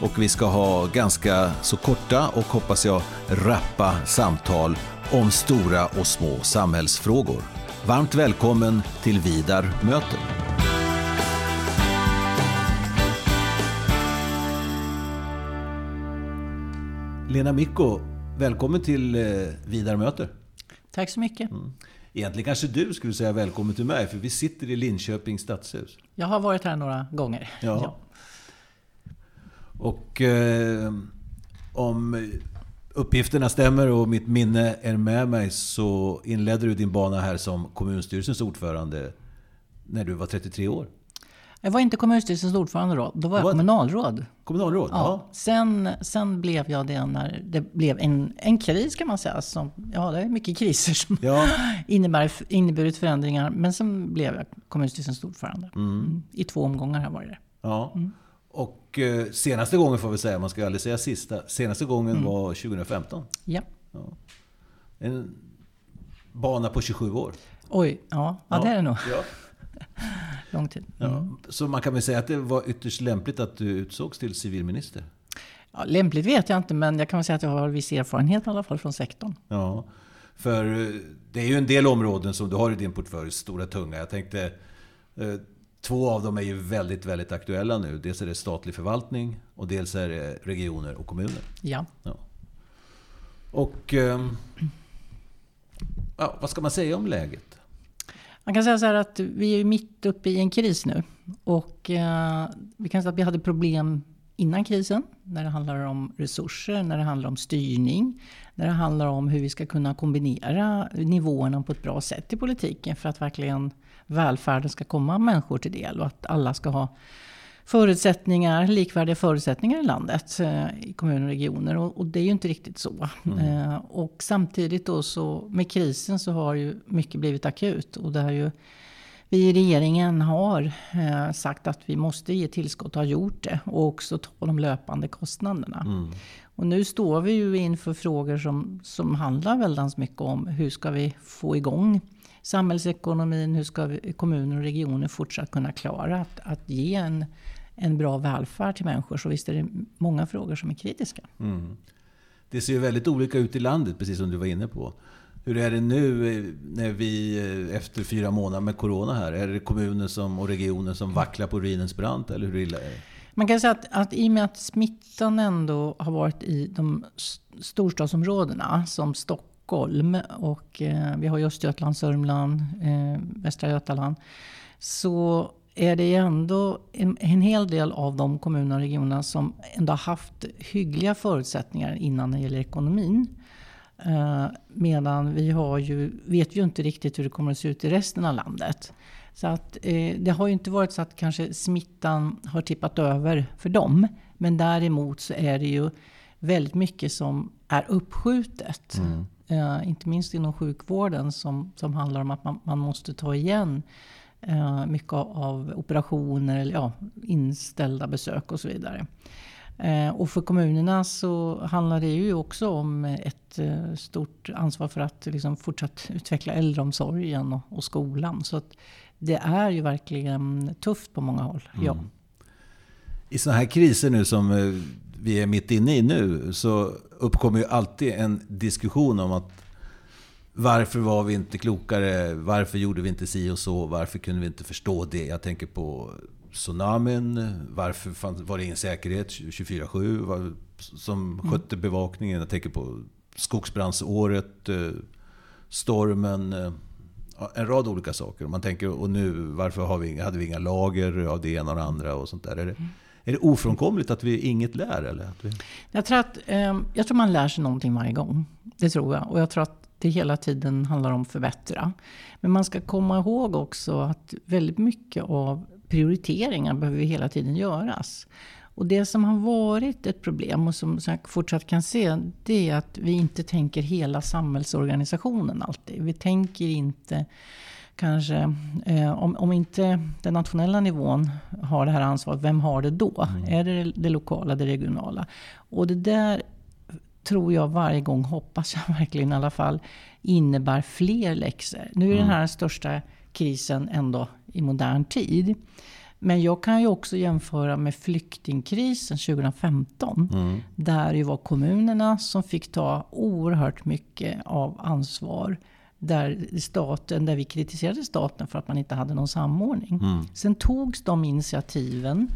och vi ska ha ganska så korta och hoppas jag rappa samtal om stora och små samhällsfrågor. Varmt välkommen till Vidar möter. Lena Mikko, välkommen till eh, Vidar möter. Tack så mycket. Mm. Egentligen kanske du skulle säga välkommen till mig, för vi sitter i Linköpings stadshus. Jag har varit här några gånger. Ja. ja. Och eh, om uppgifterna stämmer och mitt minne är med mig så inledde du din bana här som kommunstyrelsens ordförande när du var 33 år. Jag var inte kommunstyrelsens ordförande då. Då var jag kommunalråd. Kommunalråd? Ja. ja. Sen, sen blev jag det när det blev en, en kris kan man säga. Som, ja, det är mycket kriser som ja. innebär, inneburit förändringar. Men sen blev jag kommunstyrelsens ordförande. Mm. Mm. I två omgångar har varit det. Ja. Mm. Och eh, senaste gången får vi säga, man ska aldrig säga sista. Senaste gången mm. var 2015. Ja. ja. En bana på 27 år. Oj, ja, ja, ja. det är det nog. Ja. Lång tid. Mm. Ja, så man kan väl säga att det var ytterst lämpligt att du utsågs till civilminister? Ja, lämpligt vet jag inte, men jag kan väl säga att jag har viss erfarenhet i alla fall från sektorn. Ja, för eh, det är ju en del områden som du har i din portfölj, stora tunga. Jag tänkte, eh, två av dem är ju väldigt, väldigt aktuella nu. Dels är det statlig förvaltning och dels är det regioner och kommuner. Ja. ja. Och ehm, ja, vad ska man säga om läget? Man kan säga så här att vi är mitt uppe i en kris nu. Och eh, vi kan säga att vi hade problem innan krisen. När det handlar om resurser, när det handlar om styrning. När det handlar om hur vi ska kunna kombinera nivåerna på ett bra sätt i politiken. För att verkligen välfärden ska komma människor till del. Och att alla ska ha förutsättningar, likvärdiga förutsättningar i landet, eh, i kommuner och regioner. Och, och, det är ju inte riktigt så. Mm. Eh, och samtidigt då så med krisen så har ju mycket blivit akut. Och det har ju, vi i regeringen har eh, sagt att vi måste ge tillskott och har gjort det. Och också ta de löpande kostnaderna. Mm. Och nu står vi ju inför frågor som, som handlar väldigt mycket om hur ska vi få igång samhällsekonomin, hur ska vi, kommuner och regioner fortsatt kunna klara att, att ge en en bra välfärd till människor. Så visst är det många frågor som är kritiska. Mm. Det ser ju väldigt olika ut i landet, precis som du var inne på. Hur är det nu eh, när vi eh, efter fyra månader med Corona här? Är det kommuner som, och regioner som vacklar på ruinens brant? Eller hur illa är det? Man kan säga att, att i och med att smittan ändå har varit i de storstadsområdena som Stockholm och eh, vi har ju Östergötland, Sörmland, eh, Västra Götaland. Så är det ju ändå en, en hel del av de kommuner och regioner som ändå har haft hyggliga förutsättningar innan när det gäller ekonomin. Eh, medan vi har ju, vet ju inte riktigt hur det kommer att se ut i resten av landet. Så att, eh, det har ju inte varit så att kanske smittan har tippat över för dem. Men däremot så är det ju väldigt mycket som är uppskjutet. Mm. Eh, inte minst inom sjukvården som, som handlar om att man, man måste ta igen Eh, mycket av operationer eller ja, inställda besök och så vidare. Eh, och för kommunerna så handlar det ju också om ett eh, stort ansvar för att liksom fortsatt utveckla äldreomsorgen och, och skolan. Så att det är ju verkligen tufft på många håll. Mm. Ja. I sådana här kriser nu som eh, vi är mitt inne i nu så uppkommer ju alltid en diskussion om att varför var vi inte klokare? Varför gjorde vi inte si och så? Varför kunde vi inte förstå det? Jag tänker på tsunamin. Varför var det ingen säkerhet 24-7 som mm. skötte bevakningen? Jag tänker på skogsbrandsåret, eh, stormen. Eh, en rad olika saker. Man tänker, och nu, varför har vi, hade vi inga lager av det ena och det andra och sånt där? Är det, mm är det ofrånkomligt att vi inget lär? Eller? Att vi... jag, tror att, eh, jag tror man lär sig någonting varje gång. Det tror jag. Och jag tror att det hela tiden handlar om att förbättra. Men man ska komma ihåg också att väldigt mycket av prioriteringar behöver hela tiden göras. Och det som har varit ett problem och som, som jag fortsatt kan se, det är att vi inte tänker hela samhällsorganisationen alltid. Vi tänker inte kanske, eh, om, om inte den nationella nivån har det här ansvaret, vem har det då? Mm. Är det det lokala, det regionala? Och det där tror jag varje gång, hoppas jag verkligen i alla fall, innebär fler läxor. Nu är mm. den här största krisen ändå i modern tid. Men jag kan ju också jämföra med flyktingkrisen 2015. Mm. Där det var kommunerna som fick ta oerhört mycket av ansvar. Där, staten, där vi kritiserade staten för att man inte hade någon samordning. Mm. Sen togs de initiativen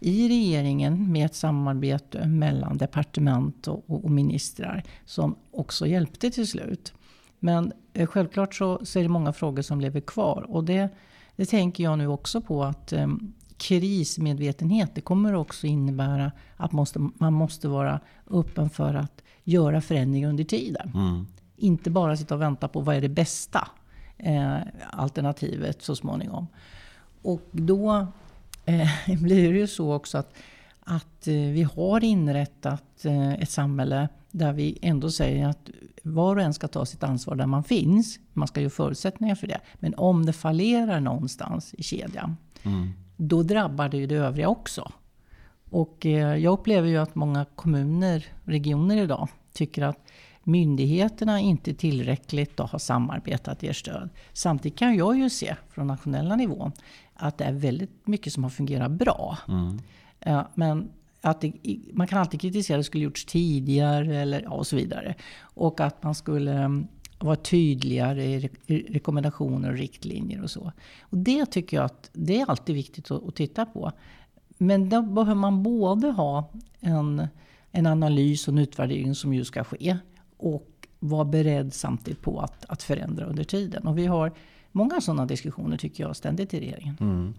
i regeringen med ett samarbete mellan departement och, och ministrar som också hjälpte till slut. Men eh, självklart så, så är det många frågor som lever kvar. Och det, det tänker jag nu också på att eh, krismedvetenhet det kommer också innebära att måste, man måste vara öppen för att göra förändringar under tiden. Mm. Inte bara sitta och vänta på vad är det bästa eh, alternativet så småningom. Och då eh, blir det ju så också att, att eh, vi har inrättat eh, ett samhälle där vi ändå säger att var och en ska ta sitt ansvar där man finns. Man ska ju förutsättningar för det. Men om det fallerar någonstans i kedjan, mm. då drabbar det ju det övriga också. Och eh, jag upplever ju att många kommuner, regioner idag, tycker att myndigheterna inte tillräckligt har samarbetat ger stöd. Samtidigt kan jag ju se från nationella nivån att det är väldigt mycket som har fungerat bra. Mm. Men att det, man kan alltid kritisera att det skulle gjorts tidigare eller, ja, och så vidare. Och att man skulle mm, vara tydligare i rekommendationer och riktlinjer och så. Och det tycker jag att det är alltid viktigt att, att titta på. Men då behöver man både ha en, en analys och en utvärdering som ju ska ske. Och vara beredd samtidigt på att, att förändra under tiden. Och vi har många sådana diskussioner tycker jag ständigt i regeringen. Mm.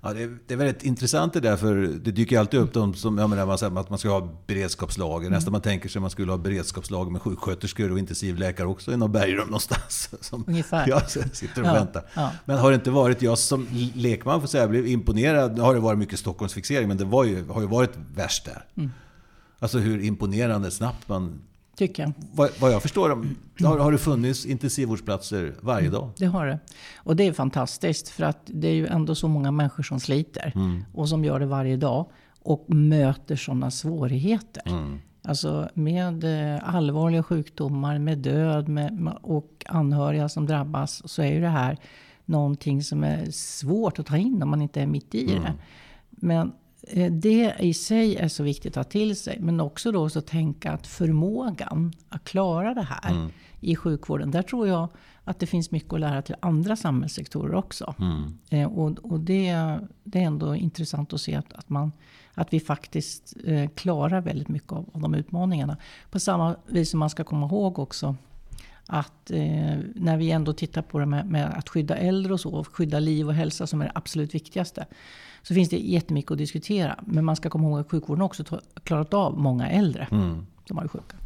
Ja, det, är, det är väldigt intressant det där, för det dyker alltid upp de som, jag menar, man säger att man ska ha beredskapslager. Mm. Nästan man tänker sig att man skulle ha beredskapslager med sjuksköterskor och intensivläkare också i något bergrum någonstans. Som Ungefär. Jag sitter och ja, väntar. Ja. Men har det inte varit, jag som lekman får säga, jag blev imponerad. Nu har det varit mycket Stockholmsfixering, men det var ju, har ju varit värst där. Mm. Alltså hur imponerande snabbt man Tycker jag. Vad, vad jag förstår har, har det funnits intensivvårdsplatser varje dag? Det har det. Och det är fantastiskt. För att det är ju ändå så många människor som sliter. Mm. Och som gör det varje dag. Och möter sådana svårigheter. Mm. Alltså med eh, allvarliga sjukdomar, med död med, och anhöriga som drabbas. Så är ju det här någonting som är svårt att ta in om man inte är mitt i mm. det. Men Eh, det i sig är så viktigt att ha till sig. Men också då så tänka att förmågan att klara det här mm. i sjukvården. Där tror jag att det finns mycket att lära till andra samhällssektorer också. Mm. Eh, och, och det, det, är ändå intressant att se att, att, man, att vi faktiskt eh, klarar väldigt mycket av, av de utmaningarna. På samma vis som man ska komma ihåg också att eh, när vi ändå tittar på det med, med, att skydda äldre och så, skydda liv och hälsa som är det absolut viktigaste så finns det jättemycket att diskutera. Men man ska komma ihåg att sjukvården också klarat av många äldre mm. som varit sjuka.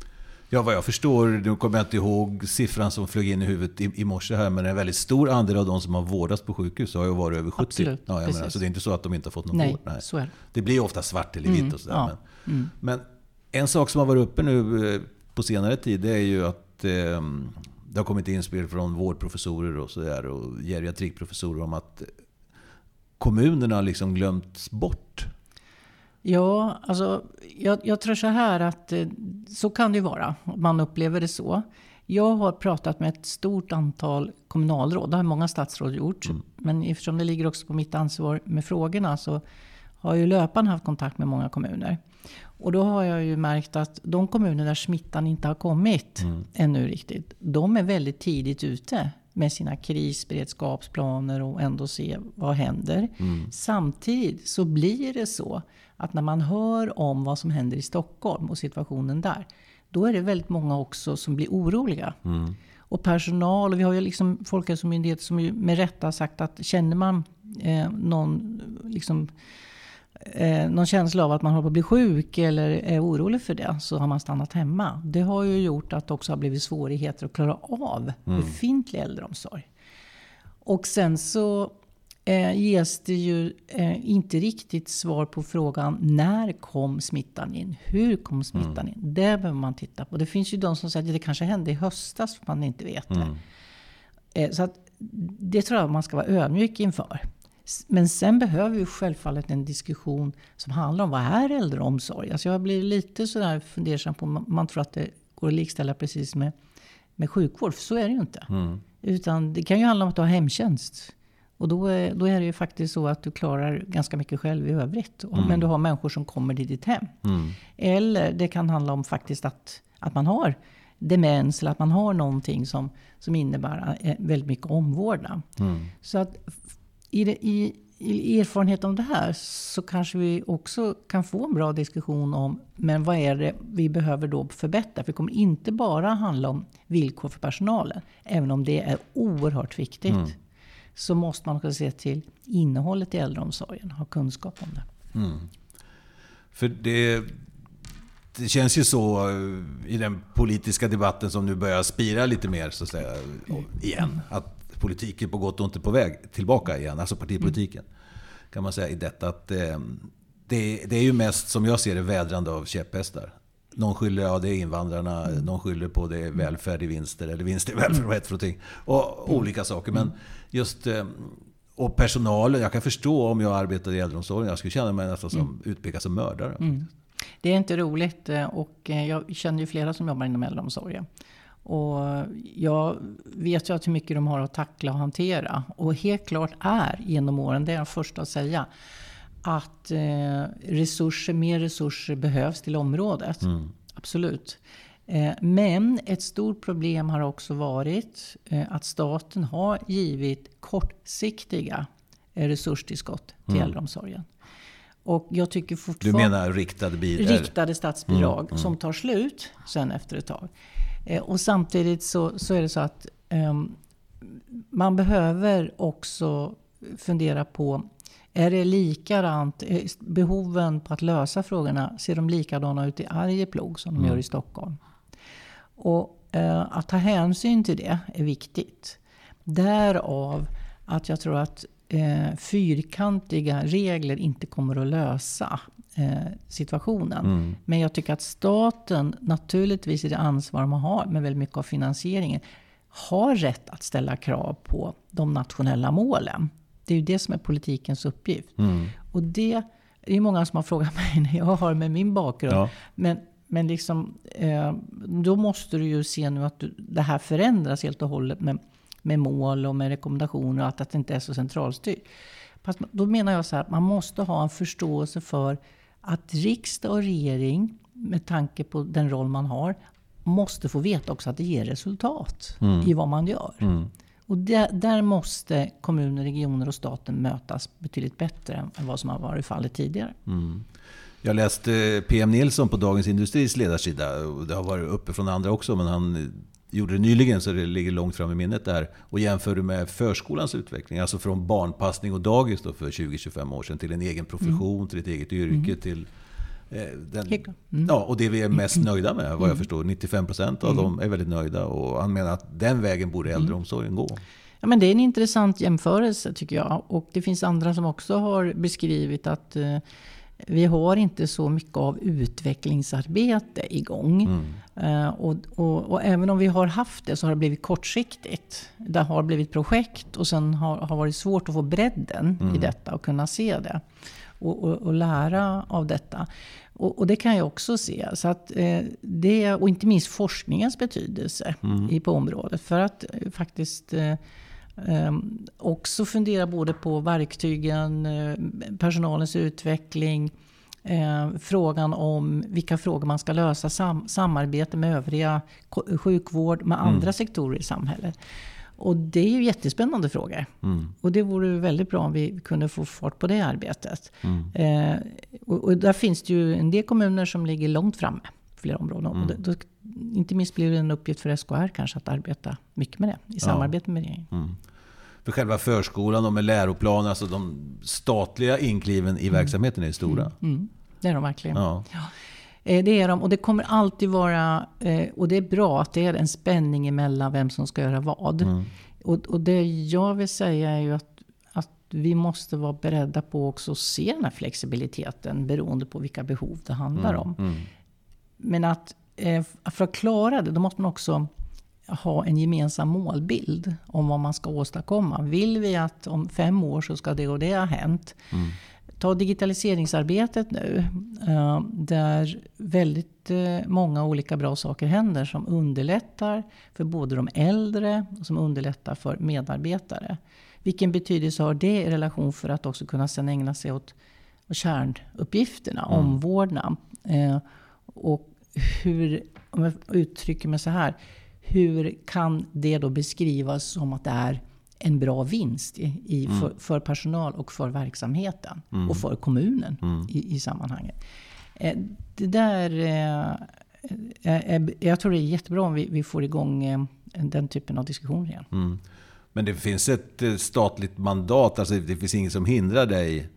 Ja, vad jag förstår, nu kommer jag inte ihåg siffran som flög in i huvudet i, i morse här, men en väldigt stor andel av de som har vårdats på sjukhus har ju varit över 70. Absolut, ja, jag menar, så det är inte så att de inte har fått någon Nej, vård. Nej, så är det. det blir ofta svart eller vitt mm, och sådär. Ja, men, mm. men, en sak som har varit uppe nu eh, på senare tid, det är ju att eh, det har kommit inspel från vårdprofessorer och, så där, och geriatrikprofessorer om att kommunerna liksom glömts bort? Ja, alltså, jag, jag, tror så här att eh, så kan det ju vara. Man upplever det så. Jag har pratat med ett stort antal kommunalråd. Det har många statsråd gjort. Mm. Men eftersom det ligger också på mitt ansvar med frågorna så har jag löpande haft kontakt med många kommuner. Och då har jag ju märkt att de kommuner där smittan inte har kommit mm. ännu riktigt. De är väldigt tidigt ute med sina krisberedskapsplaner och ändå se vad händer. Mm. Samtidigt så blir det så att när man hör om vad som händer i Stockholm och situationen där, då är det väldigt många också som blir oroliga. Mm. Och personal, och vi har ju liksom Folkhälsomyndigheten som ju med rätta har sagt att känner man eh, någon liksom, eh, någon känsla av att man håller på att bli sjuk eller är orolig för det så har man stannat hemma. Det har ju gjort att det också har blivit svårigheter att klara av mm. befintlig äldreomsorg. Och sen så eh, ges det ju eh, inte riktigt svar på frågan när kom smittan in? Hur kom smittan Mm. in? Det behöver man titta på. Det finns ju de som säger att det kanske hände i höstas, för man inte vet det. Mm. Eh, Så att det tror jag man ska vara ödmjuk inför. Men sen behöver vi självfallet en diskussion som handlar om vad är äldreomsorg? Alltså jag blir lite sådär fundersam på man tror att det går att likställa precis med, med sjukvård. För så är det ju inte. Mm. Utan det kan ju handla om att du har hemtjänst. Och då är, då är det ju faktiskt så att du klarar ganska mycket själv i övrigt. Och- Men du har människor som kommer till ditt hem. Mm. Eller det kan handla om faktiskt att, att man har demens eller att man har någonting som, som innebär eh, väldigt mycket omvårdnad. Mm. Så att i, det, i, i erfarenhet av det här så kanske vi också kan få en bra diskussion om men vad är det vi behöver då förbättra? För det kommer inte bara handla om villkor för personalen. Även om det är oerhört viktigt. Mm. Så måste man också se till innehållet i äldreomsorgen. Ha kunskap om det. För det, det känns ju så eh, i den politiska debatten som nu börjar spira lite mer så att säga, igen. Att politiken på gott och ont är på väg tillbaka igen, alltså partipolitiken. Kan man säga i detta att eh, det, det är ju mest som jag ser det vädrande av käpphästar. Någon skyller, ja det är invandrarna, någon skyller på det är välfärd i vinster eller vinst i välfärd, vad heter det. Och olika saker. Men just eh, och personalen, jag kan förstå om jag arbetade i äldreomsorgen, jag skulle känna mig nästan som utpekad som mördare. Det är inte roligt eh, och eh, jag känner ju flera som jobbar inom äldreomsorgen. Och jag vet ju att hur mycket de har att tackla och hantera. Och helt klart är genom åren, det är jag första att säga, att eh, resurser, mer resurser behövs till området. Absolut. Eh, Men ett stort problem har också varit eh, att staten har givit kortsiktiga eh, resurstillskott till äldreomsorgen. Och jag tycker Du fortfarande menar riktade bidrag? riktade statsbidrag som tar slut sen efter ett tag. Eh, och samtidigt så, så är det så att ehm, man behöver också fundera på är det likadant? eh, Behoven på att lösa frågorna, ser de likadana ut i Arjeplog som de gör i Stockholm? Och eh, att ta hänsyn till det är viktigt. Därav att jag tror att eh, fyrkantiga regler inte kommer att lösa eh, situationen. Men jag tycker att staten, naturligtvis i det ansvar man har med väldigt mycket av finansieringen, har rätt att ställa krav på de nationella målen. Det är ju det som är politikens uppgift. Och det är ju många som har frågat mig när jag har med min bakgrund. Ja. Men, men liksom, eh, då måste du ju se nu att du, det här förändras helt och hållet med, med mål och med rekommendationer och att, att det inte är så centralstyrt. Fast då menar jag så här, att man måste ha en förståelse för att riksdag och regering, med tanke på den roll man har, måste få veta också att det ger resultat i vad man gör. Och där, där måste kommuner, regioner och staten mötas betydligt bättre än vad som har varit fallet tidigare. Jag läste PM Nilsson på Dagens Industris ledarsida. Det har varit uppe från andra också, men han gjorde det nyligen så det ligger långt fram i minnet där. Och jämförde med förskolans utveckling. Alltså från barnpassning och dagis för 20-25 år sedan till en egen profession, till ett eget yrke, till eh, den, klart. ja, och det vi är mest nöjda med, vad jag förstår. 95% av dem är väldigt nöjda. Och han menar att den vägen borde äldreomsorgen gå. Ja, men det är en intressant jämförelse tycker jag. Och det finns andra som också har beskrivit att eh, vi har inte så mycket av utvecklingsarbete igång. Eh, och, och, och även om vi har haft det så har det blivit kortsiktigt. Det har blivit projekt och sen har, har varit svårt att få bredden i detta och kunna se det. Och, och, och lära av detta. Och, det kan jag också se. Så att, eh, det, och inte minst forskningens betydelse i, på området. För att eh, faktiskt eh, eh, också fundera både på verktygen, eh, personalens utveckling, eh, frågan om vilka frågor man ska lösa, sam, samarbete med övriga sjukvård, med andra sektorer i samhället. Och det är ju jättespännande frågor. Och det vore väldigt bra om vi kunde få fart på det arbetet. Eh, och, och där finns det ju en del kommuner som ligger långt framme flera områden. Och det, då, inte minst blir det en uppgift för SKR kanske att arbeta mycket med det i samarbete med regeringen. För själva förskolan och med läroplan, alltså de statliga inkliven i verksamheten är stora. Mm, det är de verkligen. Ja. Eh, Det är de och det kommer alltid vara, eh, och det är bra att det är en spänning emellan vem som ska göra vad. Och, och det jag vill säga är ju att, att vi måste vara beredda på också att se den här flexibiliteten beroende på vilka behov det handlar om. Mm. Men att för att klara det, då måste man också ha en gemensam målbild om vad man ska åstadkomma. Vill vi att om fem år så ska det och det ha hänt. Mm. Ta digitaliseringsarbetet nu, eh, där väldigt eh, många olika bra saker händer som underlättar för både de äldre och som underlättar för medarbetare. Vilken betydelse har det i relation för att också kunna sen ägna sig åt kärnuppgifterna, Mm. omvårdnad? Eh, och hur, om jag uttrycker mig så här, hur kan det då beskrivas som att det är en bra vinst i, i, Mm. för, för personal och för verksamheten och för kommunen Mm. i, i sammanhanget. Eh, Det där, eh, är- jag tror det är jättebra om vi, vi får igång eh, den typen av diskussioner igen. Mm. Men det finns ett eh, statligt mandat, alltså det finns inget som hindrar dig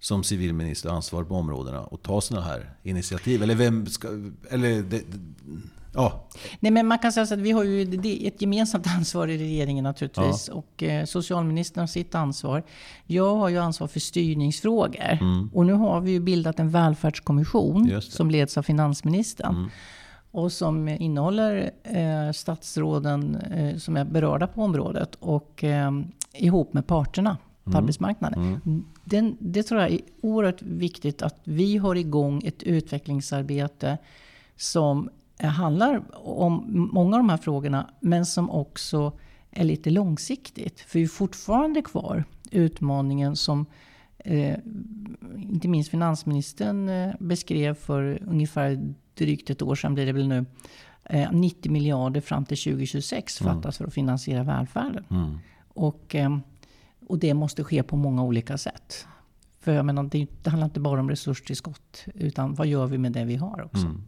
som civilminister och ansvarig på områdena att ta sådana här initiativ? Eller vem ska... Eller det, ja, Nej, men man kan säga att vi har ju ett gemensamt ansvar i regeringen naturligtvis. Och eh, socialministern har sitt ansvar. Jag har ju ansvar för styrningsfrågor. Och nu har vi ju bildat en välfärdskommission som leds av finansministern. Och som innehåller eh, statsråden eh, som är berörda på området och ihop med parterna på arbetsmarknaden. Den, det tror jag är oerhört viktigt att vi har igång ett utvecklingsarbete som handlar om många av de här frågorna, men som också är lite långsiktigt. För vi är fortfarande kvar utmaningen som eh, inte minst finansministern eh, beskrev för ungefär drygt ett år sedan blir det väl nu. Eh, 90 miljarder fram till 2026 fattas för att finansiera välfärden. Mm. Och, eh, och det måste ske på många olika sätt. För jag menar, det, det handlar inte bara om resurstillskott, utan vad gör vi med det vi har också? Mm.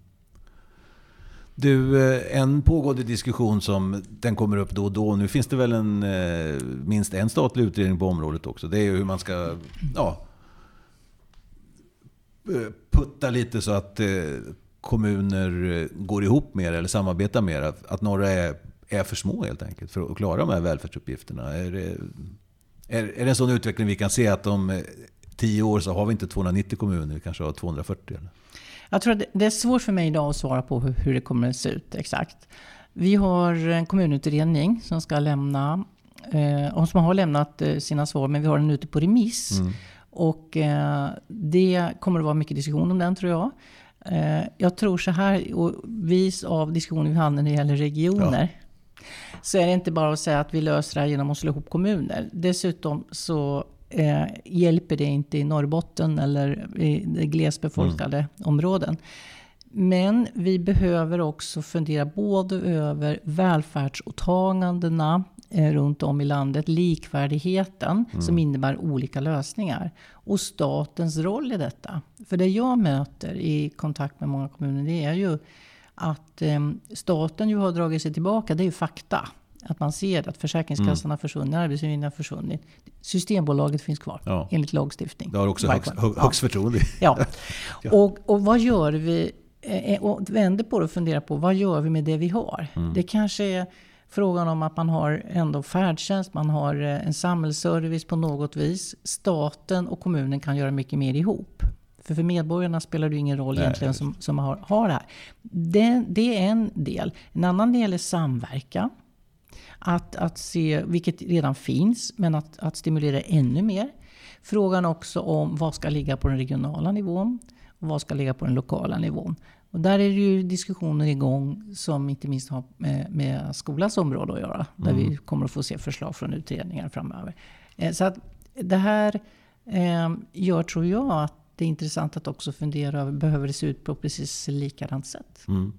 Du, eh, en pågående diskussion som den kommer upp då och då. Nu finns det väl en, eh, minst en statlig utredning på området också. Det är ju hur man ska ja, eh, putta lite så att kommuner går ihop mer eller samarbetar mer. Att att några är, är för små helt enkelt för att klara de här välfärdsuppgifterna. Är det, är, är det en sån utveckling vi kan se att om eh, tio år så har vi inte 290 kommuner, vi kanske har 240? Eller? Jag tror att det- är svårt för mig idag att svara på hur, det kommer att se ut exakt. Vi har en kommunutredning som ska lämna, eh, och som har lämnat eh, sina svar, men vi har den ute på remiss. Och eh, det kommer att vara mycket diskussion om den tror jag. Jag tror så här, och vis av diskussionen vi hade när det gäller regioner, så är det inte bara att säga att vi löser det här genom att slå ihop kommuner. Dessutom så eh, hjälper det inte i Norrbotten eller i de glesbefolkade områden. Men vi behöver också fundera både över välfärdsåtagandena eh, runt om i landet, likvärdigheten som innebär olika lösningar och statens roll i detta. För det jag möter i kontakt med många kommuner det är ju att eh, staten ju har dragit sig tillbaka, det är ju fakta. Att man ser att Försäkringskassan har försvunnit, Arbetsförmedlingen har försvunnit. Systembolaget finns kvar Ja. enligt lagstiftning. Det har också högst, högst förtroende. Ja. Och, och vad gör vi? eh, Och vänder på det och funderar på vad gör vi med det vi har? Det kanske är frågan om att man har ändå färdtjänst, man har eh, en samhällsservice på något vis. Staten och kommunen kan göra mycket mer ihop. För för medborgarna spelar det ju ingen roll Nej, egentligen som, som har, har det här. Det, det är en del. En annan del är samverkan. Att, att se, vilket redan finns, men att, att stimulera ännu mer. Frågan också om vad ska ligga på den regionala nivån och vad ska ligga på den lokala nivån. Och där är det ju diskussioner igång som inte minst har med, med skolans område att göra. Där vi kommer att få se förslag från utredningar framöver. Eh, Så att det här eh, gör, tror jag, att det är intressant att också fundera över, behöver det se ut på precis likadant sätt? Mm.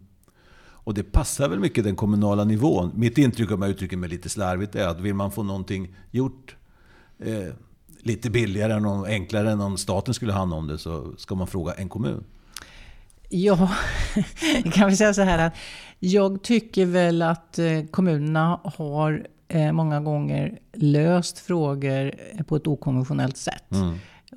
Och det passar väl mycket den kommunala nivån. Mitt intryck, om jag uttrycker mig lite slarvigt, är att vill man få någonting gjort eh, lite billigare och enklare än om staten skulle ha hand om det så ska man fråga en kommun. Ja, kan vi säga så här att jag tycker väl att eh, kommunerna har eh, många gånger löst frågor på ett okonventionellt sätt.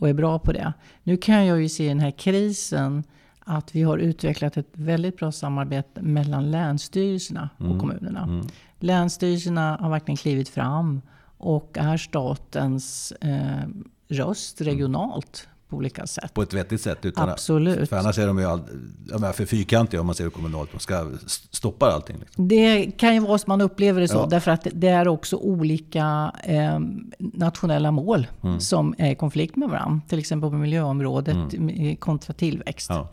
Och är bra på det. Nu kan jag ju se i den här krisen att vi har utvecklat ett väldigt bra samarbete mellan länsstyrelserna och kommunerna. Länsstyrelserna har verkligen klivit fram och är statens eh, röst regionalt på olika sätt. På ett vettigt sätt? Utan Absolut. För annars är de ju all, ja, för fyrkantiga om man ser det kommunalt. Man ska stoppa allting. Liksom. Det kan ju vara så man upplever det så. Ja. Därför att det är också olika eh, nationella mål mm. som är i konflikt med varandra. Till exempel på miljöområdet mm. kontra tillväxt. Ja.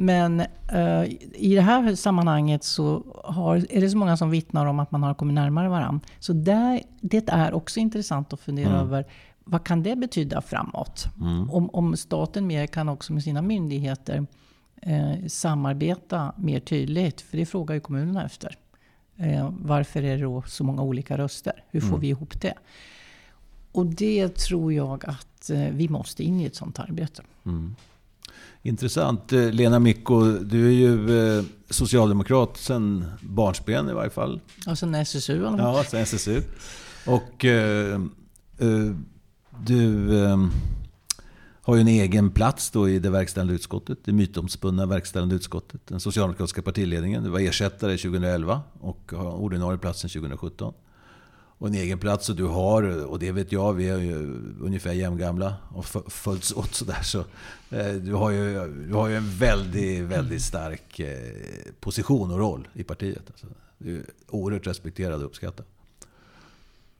Men eh, i det här sammanhanget så har, är det så många som vittnar om att man har kommit närmare varandra. Så där, det är också intressant att fundera mm. över vad kan det betyda framåt? Mm. Om, om staten mer kan också med sina myndigheter eh, samarbeta mer tydligt. För det frågar ju kommunerna efter. Eh, varför är det då så många olika röster? Hur får mm. vi ihop det? Och det tror jag att eh, vi måste in i ett sånt arbete. Mm. Intressant. Eh, Lena Micko, du är ju eh, socialdemokrat sedan barnsben i varje fall. Och sen SSU. Ja, sen SSU. Och eh, eh, du eh, har ju en egen plats då i det verkställande utskottet, det mytomspunna verkställande utskottet. Den socialdemokratiska partiledningen. Du var ersättare 2011 och har ordinarie plats sedan 2017 och en egen plats. Och du har, och det vet jag, vi är ju ungefär jämngamla och följts åt sådär. Så, eh, du, har ju, du har ju en väldigt, väldigt stark eh, position och roll i partiet. Alltså, du är oerhört respekterad och uppskattad.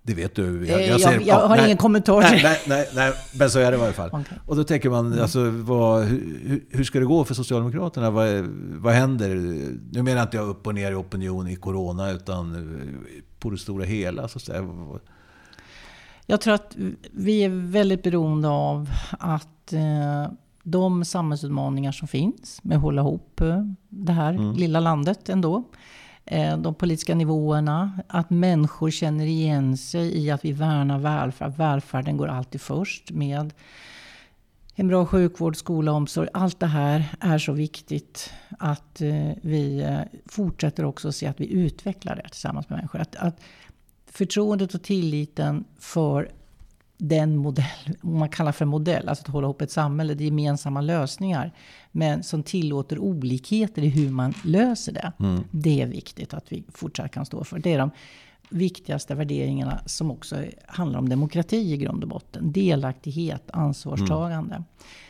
Det vet du. Jag, jag, ser, jag, jag har nej, ingen kommentar nej, nej, nej, nej, men så är det i varje fall. Okay. Och då tänker man, mm. alltså, vad, hur, hur, ska det gå för Socialdemokraterna? Vad, vad händer? Nu menar jag inte upp och ner i opinion i Corona, utan på det stora hela. Så att säga. Jag tror att vi är väldigt beroende av att eh, de samhällsutmaningar som finns med att hålla ihop eh, det här mm. lilla landet ändå. Eh, de politiska nivåerna, att människor känner igen sig i att vi värnar välfärd. Välfärden går alltid först med en bra sjukvård, skola, omsorg. Allt det här är så viktigt att eh, vi eh, fortsätter också se att vi utvecklar det tillsammans med människor. Att, att förtroendet och tilliten för den modell, man kallar för modell, alltså att hålla ihop ett samhälle, det är gemensamma lösningar. Men som tillåter olikheter i hur man löser det. Mm. Det är viktigt att vi fortsatt kan stå för. Det är de viktigaste värderingarna som också handlar om demokrati i grund och botten. Delaktighet, ansvarstagande. Mm.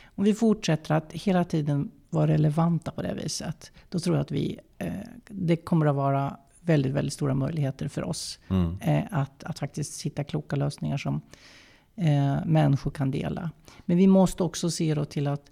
Om vi fortsätter att hela tiden vara relevanta på det viset. Då tror jag att vi, eh, det kommer att vara väldigt, väldigt stora möjligheter för oss. Mm. Eh, att, att faktiskt hitta kloka lösningar som eh, människor kan dela. Men vi måste också se då till att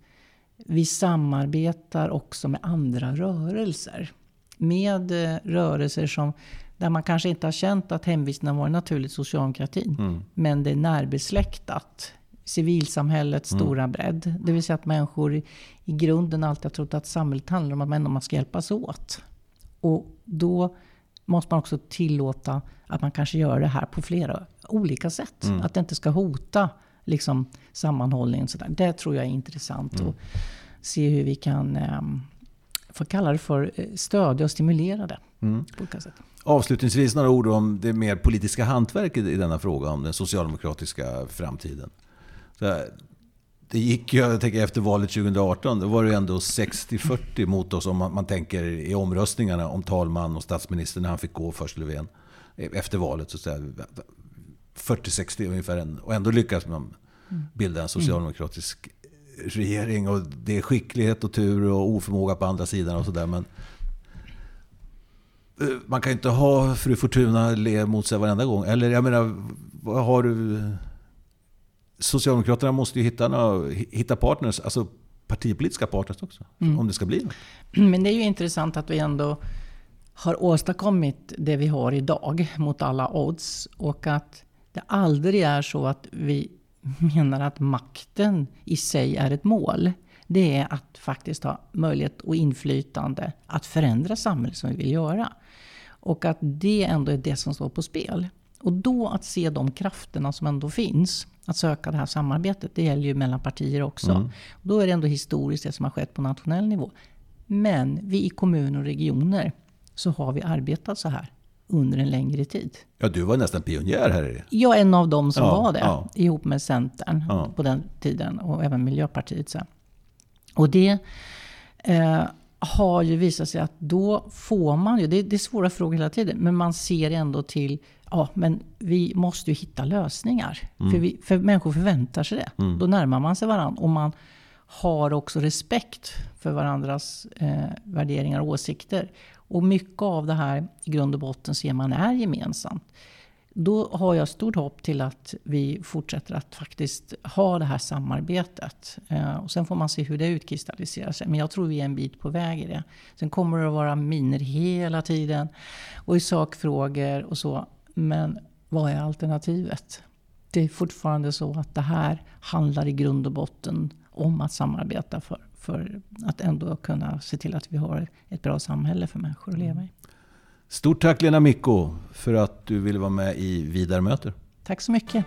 vi samarbetar också med andra rörelser. Med eh, rörelser som där man kanske inte har känt att hemvisten har varit naturligt socialdemokratin. Mm. Men det är närbesläktat. Civilsamhällets mm. stora bredd. Det vill säga att människor i, i grunden alltid har trott att samhället handlar om att man ska hjälpas åt. Och då måste man också tillåta att man kanske gör det här på flera olika sätt. Mm. Att det inte ska hota liksom, sammanhållningen. Det tror jag är intressant. Mm. Att se hur vi kan eh, få kalla det för eh, stödja och stimulera det. Mm. Avslutningsvis några ord om det mer politiska hantverket i denna fråga om den socialdemokratiska framtiden. Så det gick ju, jag tänker efter valet 2018, då var det ändå 60-40 mot oss om man, man, tänker i omröstningarna om talman och statsminister när han fick gå först Löfven. Efter valet så 40-60 ungefär. Och ändå lyckas man bilda en socialdemokratisk regering. Och det är skicklighet och tur och oförmåga på andra sidan och sådär. Men eh, man kan ju inte ha fru Fortuna le mot sig varenda gång. Eller jag menar, vad har du... Socialdemokraterna måste ju hitta, några, hitta partners, alltså partipolitiska partners också. Mm. Om det ska bli något. Men det är ju intressant att vi ändå har åstadkommit det vi har idag mot alla odds. Och att det aldrig är så att vi menar att makten i sig är ett mål. Det är att faktiskt ha möjlighet och inflytande att förändra samhället som vi vill göra. Och att det ändå är det som står på spel. Och då att se de krafterna som ändå finns. Att söka det här samarbetet. Det gäller ju mellan partier också. Mm. Då är det ändå historiskt det som har skett på nationell nivå. Men vi i kommuner och regioner så har vi arbetat så här under en längre tid. Ja, du var nästan pionjär här. Jag är en av dem som ja, var det. Ja. Ihop med Centern ja. på den tiden och även Miljöpartiet sen. Och det eh, har ju visat sig att då får man ju, det, det är svåra frågor hela tiden, men man ser ändå till ja, men vi måste ju hitta lösningar. Mm. För, vi, för människor förväntar sig det. Mm. Då närmar man sig varandra. Och man har också respekt för varandras eh, värderingar och åsikter. Och mycket av det här i grund och botten ser man är gemensamt. Då har jag stort hopp till att vi fortsätter att faktiskt ha det här samarbetet. Eh, och sen får man se hur det utkristalliserar sig. Men jag tror vi är en bit på väg i det. Sen kommer det att vara miner hela tiden. Och i sakfrågor och så. Men vad är alternativet? Det är fortfarande så att det här handlar i grund och botten om att samarbeta för, för att ändå kunna se till att vi har ett bra samhälle för människor att leva i. Stort tack Lena Micko för att du ville vara med i Vidare möter. Tack så mycket.